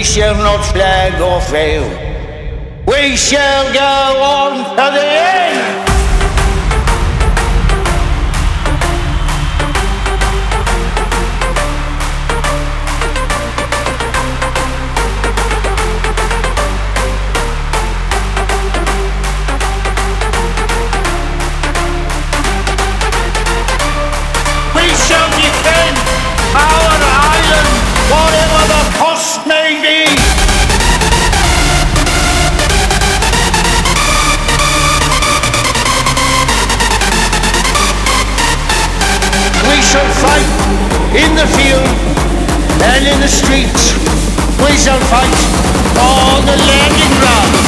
shall not flag or fail. We shall go on to the end. In the field and in the streets. We shall fight on the landing ground.